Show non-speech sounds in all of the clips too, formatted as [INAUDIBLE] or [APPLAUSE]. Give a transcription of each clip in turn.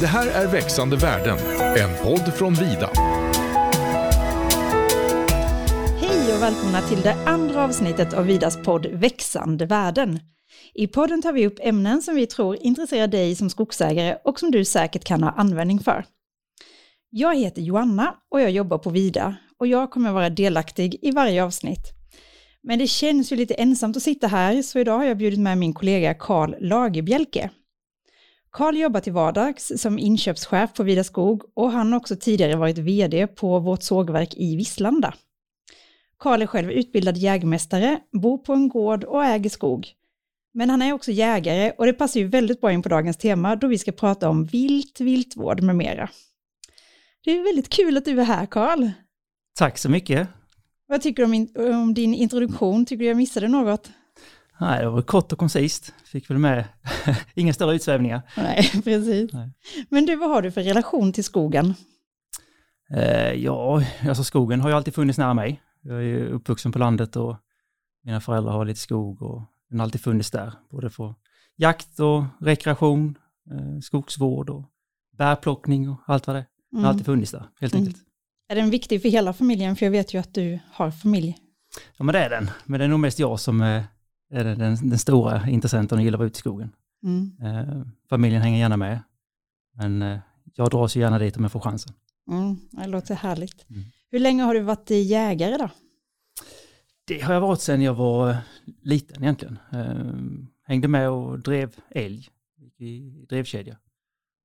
Det här är Växande världen, en podd från Vida. Hej och välkomna till det andra avsnittet av Vidas podd Växande värden. I podden tar vi upp ämnen som vi tror intresserar dig som skogsägare och som du säkert kan ha användning för. Jag heter Joanna och jag jobbar på Vida och jag kommer vara delaktig i varje avsnitt. Men det känns ju lite ensamt att sitta här så idag har jag bjudit med min kollega Karl Lagerbjälke. Karl jobbar till vardags som inköpschef på Vida Skog och han har också tidigare varit vd på vårt sågverk i Visslanda. Karl är själv utbildad jägmästare, bor på en gård och äger skog. Men han är också jägare och det passar ju väldigt bra in på dagens tema då vi ska prata om vilt, viltvård med mera. Det är väldigt kul att du är här Karl. Tack så mycket. Vad tycker du om, om din introduktion? Tycker du jag missade något? Nej, det var kort och koncist. Fick väl med [LAUGHS] inga större utsvävningar. Nej, [LAUGHS] precis. Nej. Men du, vad har du för relation till skogen? Eh, ja, alltså skogen har ju alltid funnits nära mig. Jag är ju uppvuxen på landet och mina föräldrar har lite skog och den har alltid funnits där. Både för jakt och rekreation, eh, skogsvård och bärplockning och allt vad det är. Den har mm. alltid funnits där, helt mm. enkelt. Är den viktig för hela familjen? För jag vet ju att du har familj. Ja, men det är den. Men det är nog mest jag som är den, den, stora intressenten och gillar att vara ute i skogen. Mm. Eh, familjen hänger gärna med. Men eh, jag dras ju gärna dit om jag får chansen. Mm, det låter härligt. Mm. Hur länge har du varit jägare då? Det har jag varit sedan jag var liten egentligen. Eh, hängde med och drev älg i drevkedja.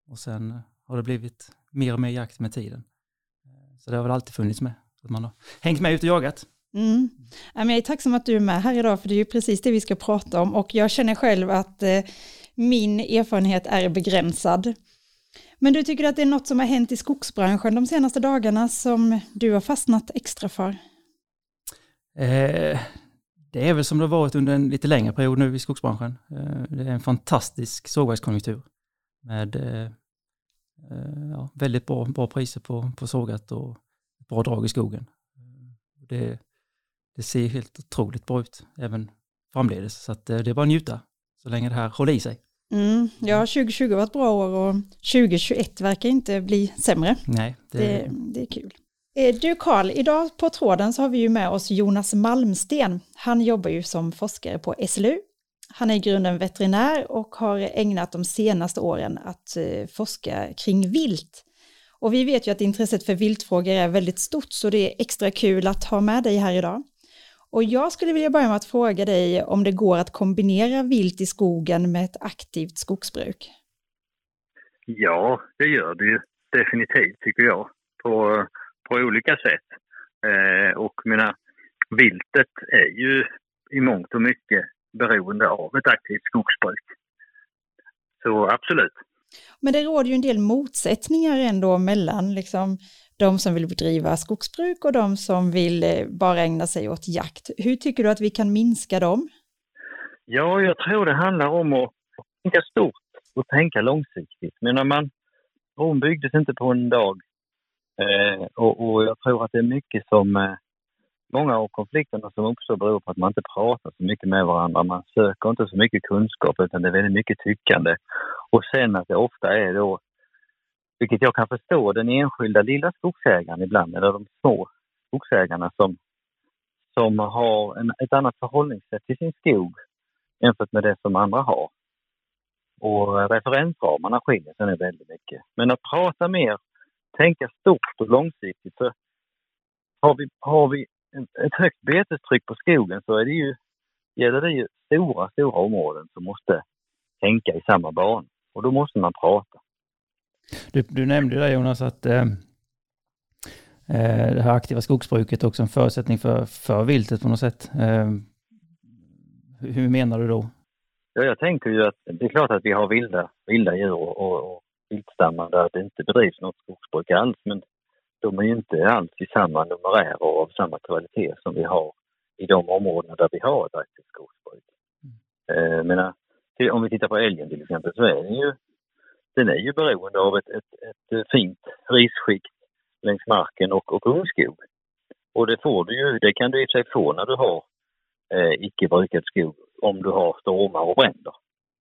Och sen har det blivit mer och mer jakt med tiden. Så det har väl alltid funnits med. Att man har hängt med ut och jagat. Mm. Jag är tacksam att du är med här idag, för det är ju precis det vi ska prata om. Och jag känner själv att eh, min erfarenhet är begränsad. Men du tycker att det är något som har hänt i skogsbranschen de senaste dagarna som du har fastnat extra för? Eh, det är väl som det har varit under en lite längre period nu i skogsbranschen. Eh, det är en fantastisk sågverkskonjunktur med eh, eh, ja, väldigt bra, bra priser på, på sågat och bra drag i skogen. Det, det ser helt otroligt bra ut även framledes. Så att, eh, det är bara att njuta så länge det här håller i sig. Mm, ja, 2020 var ett bra år och 2021 verkar inte bli sämre. Nej, det, det, det är kul. Eh, du Karl, idag på tråden så har vi ju med oss Jonas Malmsten. Han jobbar ju som forskare på SLU. Han är i grunden veterinär och har ägnat de senaste åren att eh, forska kring vilt. Och vi vet ju att intresset för viltfrågor är väldigt stort så det är extra kul att ha med dig här idag. Och jag skulle vilja börja med att fråga dig om det går att kombinera vilt i skogen med ett aktivt skogsbruk? Ja, det gör det ju definitivt tycker jag, på, på olika sätt. Eh, och mina, viltet är ju i mångt och mycket beroende av ett aktivt skogsbruk. Så absolut. Men det råder ju en del motsättningar ändå mellan liksom, de som vill bedriva skogsbruk och de som vill eh, bara ägna sig åt jakt. Hur tycker du att vi kan minska dem? Ja, jag tror det handlar om att tänka stort och tänka långsiktigt. Men man, Rom byggdes inte på en dag. Eh, och, och, jag tror att det är mycket som... Eh, många av konflikterna som uppstår beror på att man inte pratar så mycket med varandra. Man söker inte så mycket kunskap utan det är väldigt mycket tyckande. Och sen att det ofta är då vilket jag kan förstå, den enskilda lilla skogsägaren ibland, eller de små skogsägarna som, som har en, ett annat förhållningssätt till sin skog jämfört med det som andra har. Och referensramarna skiljer sig väldigt mycket. Men att prata mer, tänka stort och långsiktigt, så har vi, har vi ett högt betestryck på skogen så är det ju, gäller det ju stora, stora områden som måste tänka i samma bana. Och då måste man prata. Du, du nämnde där Jonas att eh, eh, det här aktiva skogsbruket är också en förutsättning för, för viltet på något sätt. Eh, hur menar du då? Ja, jag tänker ju att det är klart att vi har vilda, vilda djur och, och, och viltstammar där det inte bedrivs något skogsbruk alls, men de är ju inte alls i samma numerär och av samma kvalitet som vi har i de områden där vi har ett aktivt skogsbruk. Mm. Eh, menar, om vi tittar på älgen till exempel så är den ju den är ju beroende av ett, ett, ett fint risskikt längs marken och, och ungskog. Och det får du ju, det kan du i sig få när du har eh, icke brukad skog om du har stormar och bränder.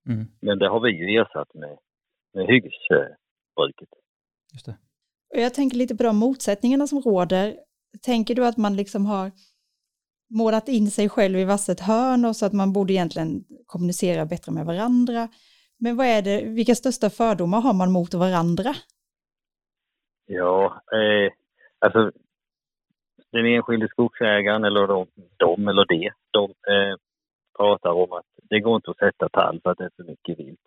Mm. Men det har vi ju ersatt med, med hyggesbruk skogsbruket. Just det. Jag tänker lite på de motsättningarna som råder. Tänker du att man liksom har målat in sig själv i vasset hörn och så att man borde egentligen kommunicera bättre med varandra? Men vad är det, vilka största fördomar har man mot varandra? Ja, eh, alltså den enskilde skogsägaren eller de, de eller de, de eh, pratar om att det går inte att sätta tall för att det är för mycket vilt.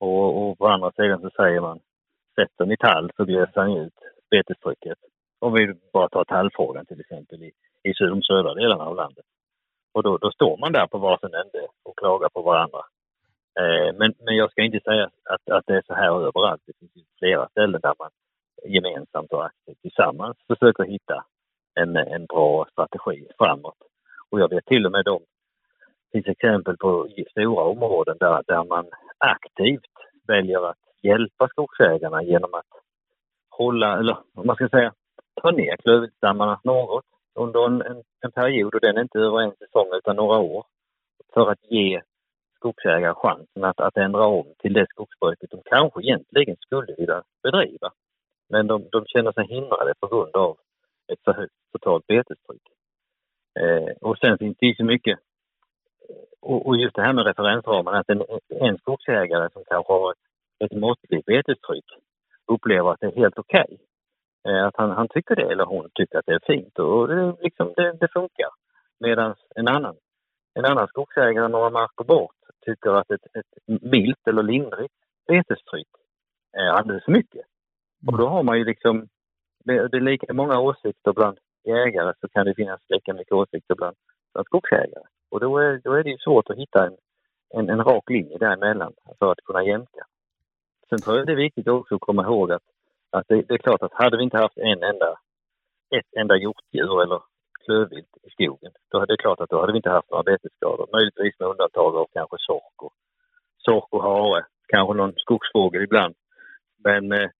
Och, och på andra sidan så säger man, sätter ni tall så glösar ni ut betestrycket. Om vi bara tar tallfrågan till exempel i, i de södra delarna av landet. Och då, då står man där på varsin ände och klagar på varandra. Eh, men, men jag ska inte säga att, att det är så här överallt. Det finns flera ställen där man gemensamt och aktivt tillsammans försöker hitta en, en bra strategi framåt. Och jag vet till och med de finns exempel på stora områden där, där man aktivt väljer att hjälpa skogsägarna genom att hålla, eller vad man ska säga, ta ner klövviltstammarna något under en, en, en, period och den är inte över en säsong utan några år. För att ge skogsägare chansen att, att ändra om till det skogsbruket de kanske egentligen skulle vilja bedriva. Men de, de känner sig hindrade på grund av ett för högt totalt betestryck. Eh, och sen finns det ju så mycket eh, och, och just det här med referensramarna, att en, en skogsägare som kanske har ett, ett måttligt betestryck upplever att det är helt okej. Okay. Eh, att han, han tycker det eller hon tycker att det är fint och det, liksom, det, det funkar. Medan en annan, en annan skogsägare några marker bort tycker att ett, ett milt eller lindrigt betestryck är alldeles för mycket. Och då har man ju liksom, det, det är lika många åsikter bland jägare så kan det finnas lika mycket åsikter bland, bland skogsägare. Och då är, då är det ju svårt att hitta en, en, en rak linje däremellan för att kunna jämka. Sen tror jag det är viktigt också att komma ihåg att, att det, det, är klart att hade vi inte haft en enda, ett enda hjortdjur eller klövvilt i skogen, då är det klart att då hade vi inte haft några betesskador. Möjligtvis med undantag av kanske sork och, sork och hare, kanske någon skogsfågel ibland. Men eh,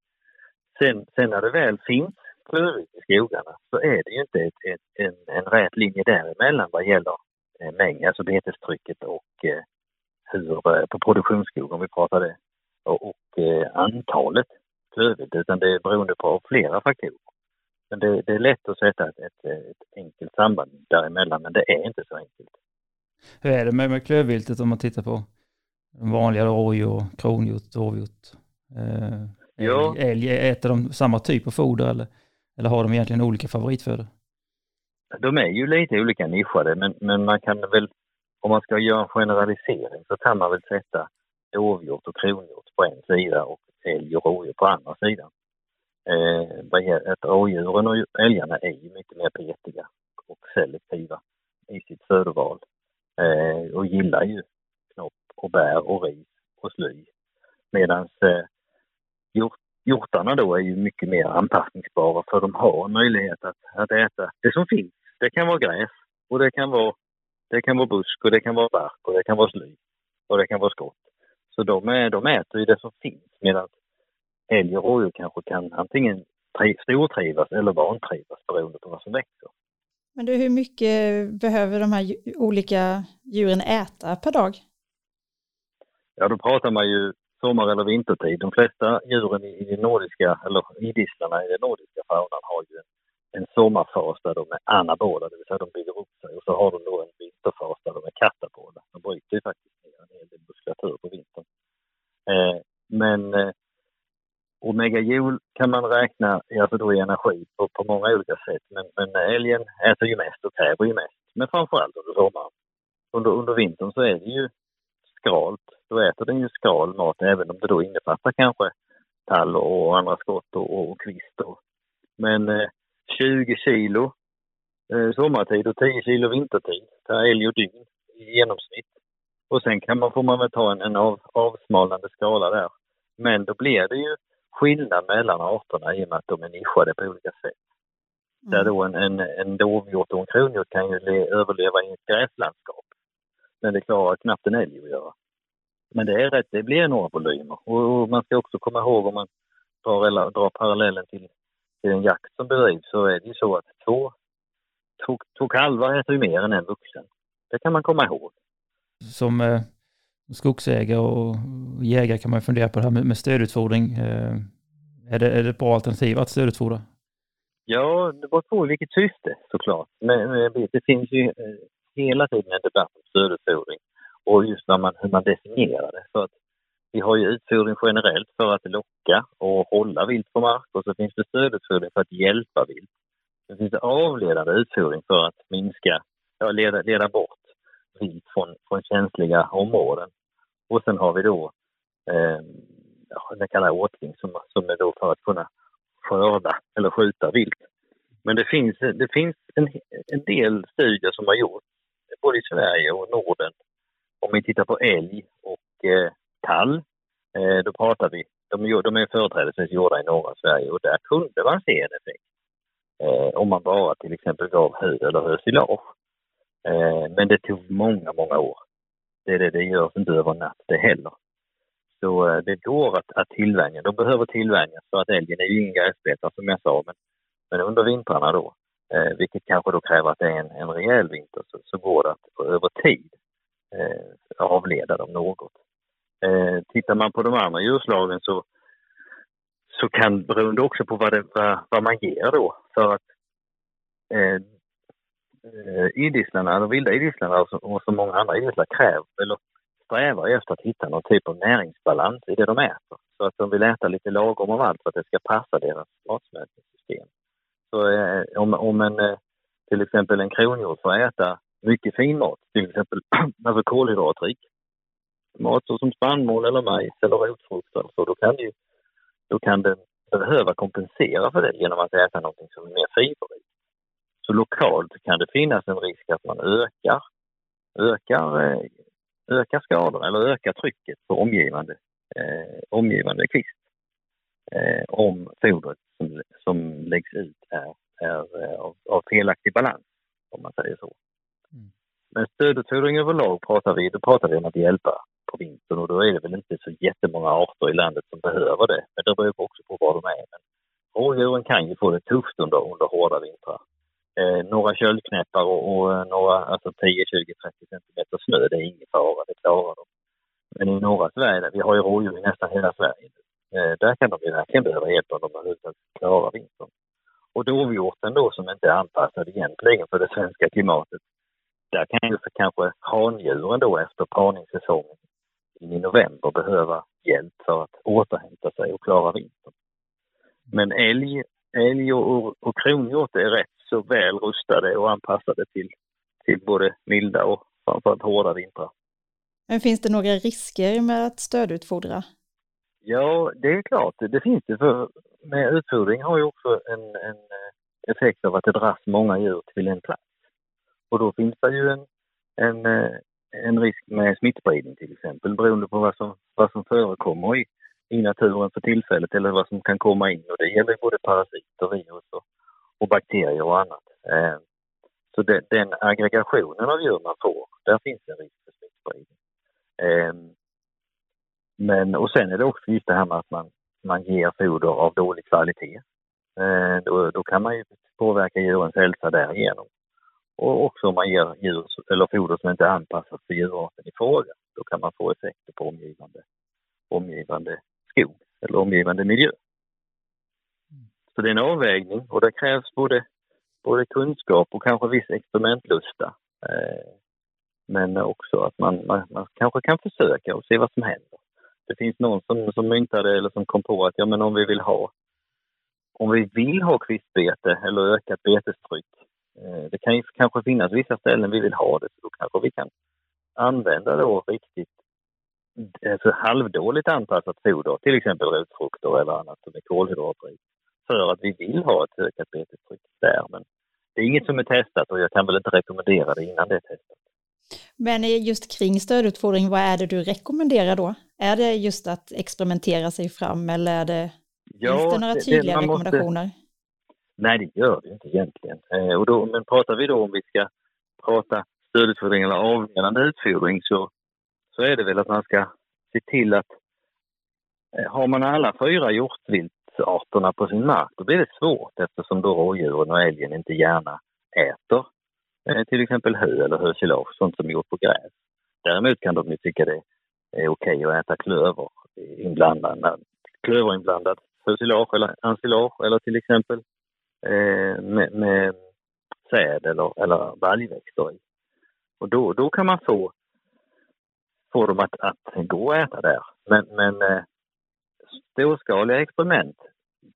sen, sen när det väl finns klövvilt i skogarna så är det ju inte ett, ett, en, en rät linje däremellan vad gäller Eh, mängd, alltså betestrycket och eh, hur, eh, på produktionsskog om vi pratar det, och, och eh, antalet klövvilt utan det är beroende på flera faktorer. Men det, det är lätt att sätta ett, ett, ett, enkelt samband däremellan men det är inte så enkelt. Hur är det med, med klövviltet om man tittar på vanliga rådjur, kronhjort, dovhjort? Eh, ja. Älg, äter de samma typ av foder eller, eller har de egentligen olika favoritfödor? de är ju lite olika nischade men, men man kan väl, om man ska göra en generalisering så kan man väl sätta dovhjort och kronhjort på en sida och älg och rådjur på andra sidan. Eh, att rådjuren och älgarna är ju mycket mer petiga och selektiva i sitt födoval eh, och gillar ju knopp och bär och ris och sly. Medan eh, hjort, hjortarna då är ju mycket mer anpassningsbara för de har en möjlighet att, att äta det som finns det kan vara gräs och det kan vara, det kan vara busk och det kan vara bark och det kan vara sly och det kan vara skott. Så de, är, de äter ju det som finns medan älg och rådjur kanske kan antingen stortrivas eller vantrivas beroende på vad som växer. Men du, hur mycket behöver de här olika djuren äta per dag? Ja, då pratar man ju sommar eller vintertid. De flesta djuren i, i nordiska, eller idisslarna i den nordiska faunan har ju en en sommarfas där de är anabola, det vill säga de bygger upp sig och så har de då en vinterfas där de är katabola. De bryter ju faktiskt ner en hel del muskulatur på vintern. Eh, men eh, omega joule kan man räkna alltså då i energi på, på många olika sätt. Men, men älgen äter ju mest och kräver ju mest. Men framförallt under sommaren. Under, under vintern så är det ju skralt. Då äter den ju skral mat även om det då innefattar kanske tall och andra skott och, och, och kvist. Och. Men eh, 20 kilo eh, sommartid och 10 kilo vintertid per älg och dygn i genomsnitt. Och sen kan man, får man väl ta en, en av, avsmalnande skala där. Men då blir det ju skillnad mellan arterna i och med att de är nischade på olika sätt. Mm. Där då en, en, en dovhjort och en kronhjort kan ju le, överleva i ett gräslandskap. Men det klarar knappt en älg att göra. Men det är rätt, det blir enorma volymer. Och, och man ska också komma ihåg om man drar, drar parallellen till till en jakt som bedrivs så är det ju så att två, två, två kalvar äter ju mer än en vuxen. Det kan man komma ihåg. Som eh, skogsägare och jägare kan man fundera på det här med, med stödutfodring. Eh, är det, är det ett bra alternativ att stödutfodra? Ja, det beror på vilket syfte såklart. Men, men det finns ju eh, hela tiden en debatt om stödutfodring och just när man, hur man definierar det. För att vi har ju utfodring generellt för att locka och hålla vilt på mark och så finns det stödutfodring för att hjälpa vilt. Det finns det avledande utfodring för att minska, ja, leda, leda bort vilt från, från känsliga områden. Och sen har vi då eh, den kallade kallar åtling som, som är då för att kunna skörda eller skjuta vilt. Men det finns, det finns en, en del studier som har gjorts både i Sverige och Norden. Om vi tittar på älg och eh, tall, eh, då pratar vi, de, de är företrädesvis gjorda i norra Sverige och där kunde man se en effekt. Eh, om man bara till exempel gav hö eller hösilage. Eh, men det tog många, många år. Det, det, det görs inte över natt det heller. Så eh, det går att, att tillvänja. De behöver tillvänjas för att älgen är ju ingen gräsbetare som jag sa. Men, men under vintrarna då, eh, vilket kanske då kräver att det är en, en rejäl vinter, så, så går det att över tid eh, avleda dem något. Eh, tittar man på de andra djurslagen så, så kan, beroende också på vad, det, vad, vad man ger då, för att eh, eh idisslarna, de vilda idisslarna alltså, och så många andra idisslar kräver, eller strävar efter att hitta någon typ av näringsbalans i det de äter. Så att de vill äta lite lagom av allt för att det ska passa deras matsmältningssystem. Så eh, om, om en, eh, till exempel en kronhjort får äta mycket fin mat, till exempel [CLEARS THROAT] alltså kolhydratrik mat som spannmål eller majs eller rotfrukter, så då kan, ju, då kan den behöva kompensera för det genom att äta något som är mer fiberrikt. Så lokalt kan det finnas en risk att man ökar, ökar eh, öka skadorna eller öka trycket på omgivande, eh, omgivande kvist. Eh, om fodret som, som läggs ut är, är eh, av, av felaktig balans, om man säger så. Mm. Men stödutfodring överlag pratar vi, då pratar vi om att hjälpa på vintern och då är det väl inte så jättemånga arter i landet som behöver det. Men det beror också på var de är. Men rådjuren kan ju få det tufft under, under hårda vintrar eh, några köldknäppar och, och eh, några, alltså 10, 20, 30 centimeter snö, det är ingen fara, det klarar de. Men i norra Sverige, vi har ju rådjur i nästan hela Sverige, eh, där kan de ju verkligen behöva hjälp om de överhuvudtaget klarar vintern. Och dovhjorten då som inte är anpassad egentligen för det svenska klimatet, där kan ju för kanske handjuren då efter parningssäsongen i november behöva hjälp för att återhämta sig och klara vintern. Men älg, älg och, och kronhjort är rätt så väl rustade och anpassade till, till både milda och framförallt hårda vintrar. Men finns det några risker med att stödutfodra? Ja, det är klart. Det finns det. För med utfodring har ju också en, en eh, effekt av att det dras många djur till en plats. Och då finns det ju en, en, eh, en risk med smittspridning till exempel beroende på vad som, vad som förekommer i, i naturen för tillfället eller vad som kan komma in. Och det gäller både parasiter, virus och, och bakterier och annat. Eh, så det, den aggregationen av djur man får, där finns en risk för smittspridning. Eh, men, och sen är det också just det här med att man, man ger foder av dålig kvalitet. Eh, då, då kan man ju påverka djurens hälsa därigenom. Och också om man ger djur, eller foder som inte är anpassat för djurarten i fråga, då kan man få effekter på omgivande, omgivande skog eller omgivande miljö. Så det är en avvägning och det krävs både, både kunskap och kanske viss experimentlusta. Eh, men också att man, man, man, kanske kan försöka och se vad som händer. Det finns någon som, som myntade eller som kom på att ja, men om vi vill ha om vi vill ha kvistbete eller ökat betestryck, eh, det kan ju kanske finnas vissa ställen vi vill ha det, så då kanske vi kan använda då riktigt alltså halvdåligt anpassat foder, till exempel rotfrukter eller annat som är kolhydratrikt för att vi vill ha ett ökat betestryck där. Men det är inget som är testat och jag kan väl inte rekommendera det innan det är testat. Men just kring stödutfodring, vad är det du rekommenderar då? Är det just att experimentera sig fram eller är det, ja, finns det några tydliga det, rekommendationer? Måste... Nej, det gör det inte egentligen. Eh, och då, men pratar vi då om vi ska prata stödutfodring eller avledande utfodring så, så är det väl att man ska se till att eh, har man alla fyra hjortvilt arterna på sin mark, då blir det svårt eftersom då rådjuren och älgen inte gärna äter eh, till exempel hö eller hösilage, sånt som är gjort på gräs. Däremot kan de ju tycka det är okej att äta klöver inblandad, klöverinblandad hösilage eller ensilage eller till exempel eh, med, med säd eller, eller baljväxter i. Och då, då kan man få, få dem att, att gå och äta där. Men, men eh, storskaliga experiment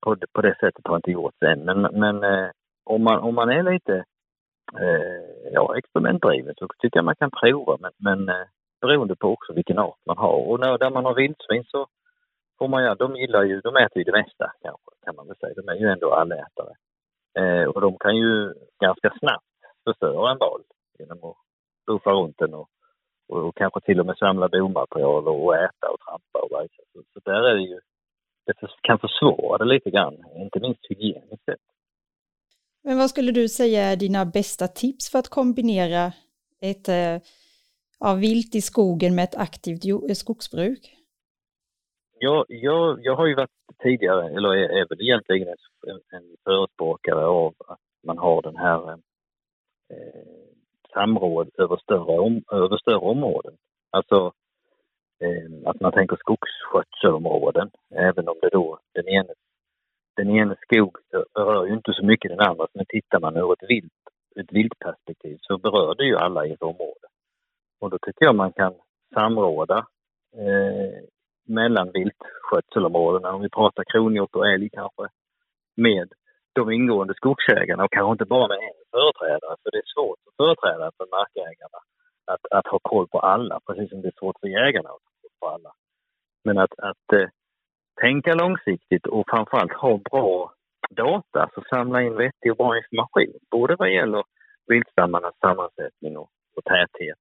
på, på det sättet har inte gjorts än. Men, men eh, om, man, om man är lite eh, ja, experimentdriven så tycker jag man kan prova. Men, men eh, beroende på också vilken art man har. Och när, där man har vildsvin så får man ja, de gillar ju, de äter ju det mesta kanske, kan man väl säga. De är ju ändå allätare. Eh, och de kan ju ganska snabbt förstöra en val genom att buffa runt den och, och, och, kanske till och med samla bomaterial och, äta och trampa och bajsa. Så, så där är det ju, det kan försvåra det lite grann, inte minst hygieniskt sett. Men vad skulle du säga är dina bästa tips för att kombinera ett eh, ja, vilt i skogen med ett aktivt eh, skogsbruk? Ja, jag, jag har ju varit tidigare, eller är, är väl egentligen en, en förespråkare av att man har den här eh, samråd över större, om, över större områden. Alltså eh, att man tänker skogsskötselområden, även om det då den ena, den ena skog berör ju inte så mycket den andra, men tittar man ur ett vilt, ett viltperspektiv så berör det ju alla i ett område. Och då tycker jag man kan samråda eh, mellan viltskötselområdena, om vi pratar kronhjort och älg kanske, med de ingående skogsägarna och kanske inte bara med en företrädare, för det är svårt för företrädare för markägarna att, att ha koll på alla, precis som det är svårt för jägarna att ha koll på alla. Men att, att eh, tänka långsiktigt och framförallt ha bra data, alltså samla in vettig och bra information, både vad gäller viltstammarnas sammansättning och, och täthet,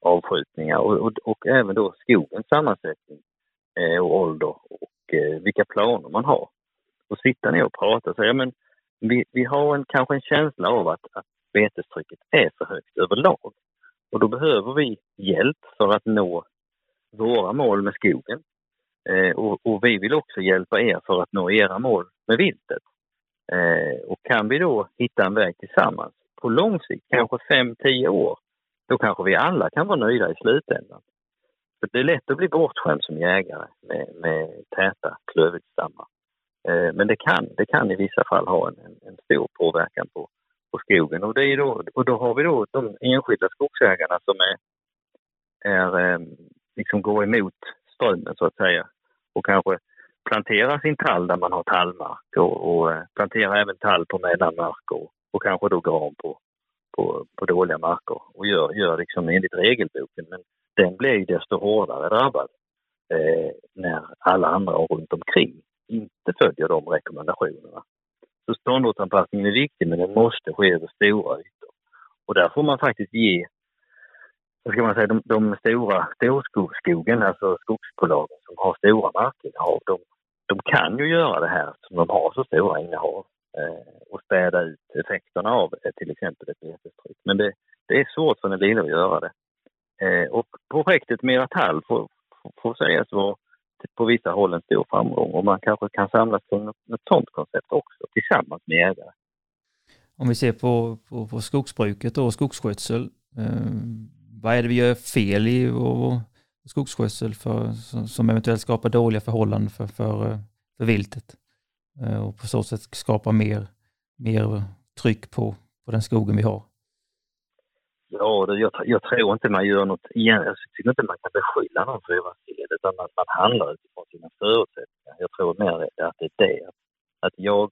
avskjutningar och, och, och, även då skogens sammansättning eh, och ålder och eh, vilka planer man har. Och sitta ner och prata och säga, men vi, vi har en, kanske en känsla av att, att betestrycket är för högt överlag. Och då behöver vi hjälp för att nå våra mål med skogen. Eh, och, och, vi vill också hjälpa er för att nå era mål med viltet. Eh, och kan vi då hitta en väg tillsammans på lång sikt, kanske 5-10 år, då kanske vi alla kan vara nöjda i slutändan. För det är lätt att bli bortskämd som jägare med, med täta klövviltstammar. Eh, men det kan, det kan i vissa fall ha en, en, stor påverkan på, på skogen. Och, det är då, och då har vi då de enskilda skogsägarna som är, är eh, liksom går emot strömmen så att säga och kanske planterar sin tall där man har tallmark och, och eh, planterar även tall på mellanmark och, och kanske då gran på, på, på dåliga marker och gör, gör liksom enligt regelboken. Men den blir ju desto hårdare drabbad eh, när alla andra runt omkring inte följer de rekommendationerna. Så ståndortsanpassningen är viktig men den måste ske över stora ytor. Och där får man faktiskt ge vad ska man säga, de, de stora storskogen, alltså skogsbolagen som har stora markinnehav, de, de kan ju göra det här som de har så stora innehav eh, och städa ut effekterna av eh, till exempel ett betestryck. Men det, det är svårt för den lilla att göra det. Eh, och projektet Mera tall får, får sägas vara på vissa håll en stor framgång och man kanske kan samlas kring ett sådant koncept också tillsammans med jägare. Om vi ser på, på, på skogsbruket och skogsskötsel, eh, vad är det vi gör fel i vår skogsskötsel för, som eventuellt skapar dåliga förhållanden för, för, eh, för viltet eh, och på så sätt skapar mer, mer tryck på, på den skogen vi har? Ja, det, jag, jag, tror inte man gör något igen. Jag tycker inte man kan beskylla någon för att göra fel, utan man, man handlar utifrån sina förutsättningar. Jag tror mer att det är det. Att jag,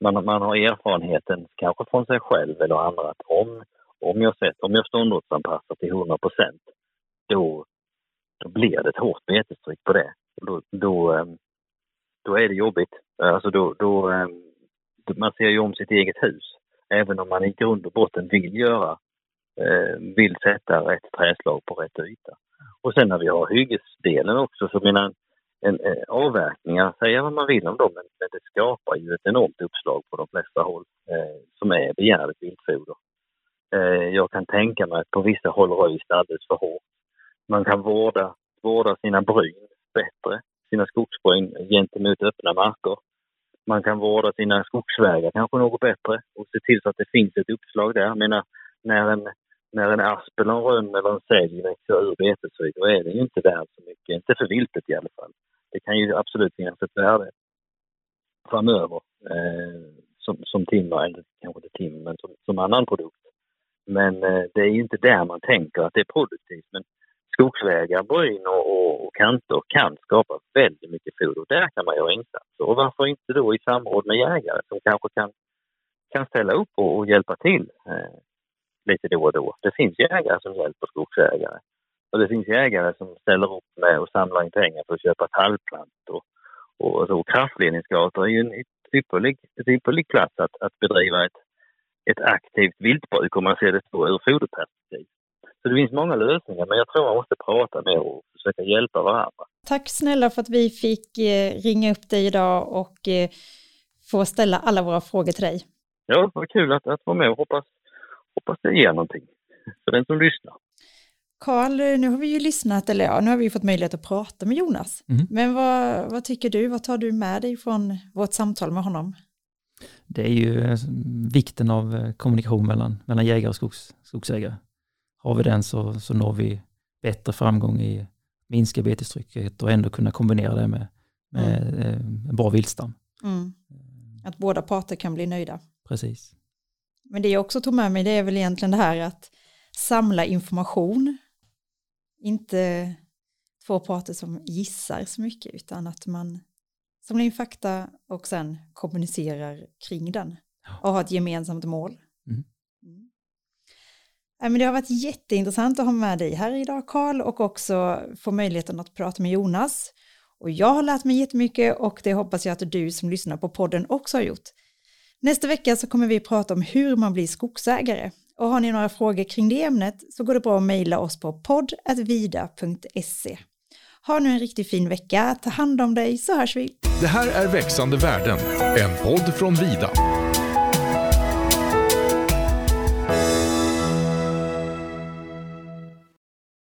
man, man har erfarenheten, kanske från sig själv eller andra, att om, om jag, sett, om jag ståndortsanpassar till 100 procent, då, då blir det ett hårt betestryck på det. Då, då, ehm, då är det jobbigt. Alltså då, då, ehm, man ser ju om sitt eget hus. Även om man i grund och botten vill göra Eh, vill sätta rätt träslag på rätt yta. Och sen när vi har hyggesdelen också så menar en, en, eh, avverkningar, säga vad man vill om dem, men, men det skapar ju ett enormt uppslag på de flesta håll eh, som är begärligt viltfoder. Eh, jag kan tänka mig att på vissa håll röjs det alldeles för hårt. Man kan vårda, vårda sina bryn bättre, sina skogsbryn gentemot öppna marker. Man kan vårda sina skogsvägar kanske något bättre och se till så att det finns ett uppslag där. Jag menar, när en, när en asp eller en rönn eller en sälj växer ur betet då är det ju inte värd så mycket. Inte för viltet i alla fall. Det kan ju absolut finnas ett värde. framöver eh, som, som timmer, eller kanske inte timmer, men som, som annan produkt. Men eh, det är inte där man tänker att det är produktivt. Men skogsvägar, bryn och, och, och kanter kan skapa väldigt mycket foder. Där kan man göra insatser. Och varför inte då i samråd med jägare som kanske kan, kan ställa upp och, och hjälpa till eh, lite då och då. Det finns jägare som hjälper skogsägare. Och det finns jägare som ställer upp med och samlar in pengar för att köpa tallplant och, och så. Kraftledningsgator är ju en ypperlig, ypperlig plats att, att bedriva ett, ett aktivt viltbruk om man ser det så ur foderperspektiv. Så det finns många lösningar, men jag tror man måste prata med och försöka hjälpa varandra. Tack snälla för att vi fick eh, ringa upp dig idag och eh, få ställa alla våra frågor till dig. Ja, vad kul att, att vara med och hoppas, hoppas det ger någonting för den som lyssnar. Karl, nu har vi ju lyssnat, eller ja, nu har vi fått möjlighet att prata med Jonas. Mm. Men vad, vad tycker du, vad tar du med dig från vårt samtal med honom? Det är ju eh, vikten av eh, kommunikation mellan, mellan jägare och skogs, skogsägare. Har vi den så, så når vi bättre framgång i minska betestrycket och ändå kunna kombinera det med, med mm. Eh, en bra viltstam. Mm. Att båda parter kan bli nöjda. Precis. Men det jag också tog med mig det är väl egentligen det här att samla information inte två parter som gissar så mycket utan att man samlar in fakta och sen kommunicerar kring den och har ett gemensamt mål. Mm. Mm. men det har varit jätteintressant att ha med dig här idag Karl och också få möjligheten att prata med Jonas. Och jag har lärt mig jättemycket och det hoppas jag att du som lyssnar på podden också har gjort. Nästa vecka så kommer vi prata om hur man blir skogsägare och har ni några frågor kring det ämnet så går det bra att mejla oss på podd.vida.se. Ha nu en riktigt fin vecka, ta hand om dig så hörs vi. Det här är Växande världen, en podd från Vida.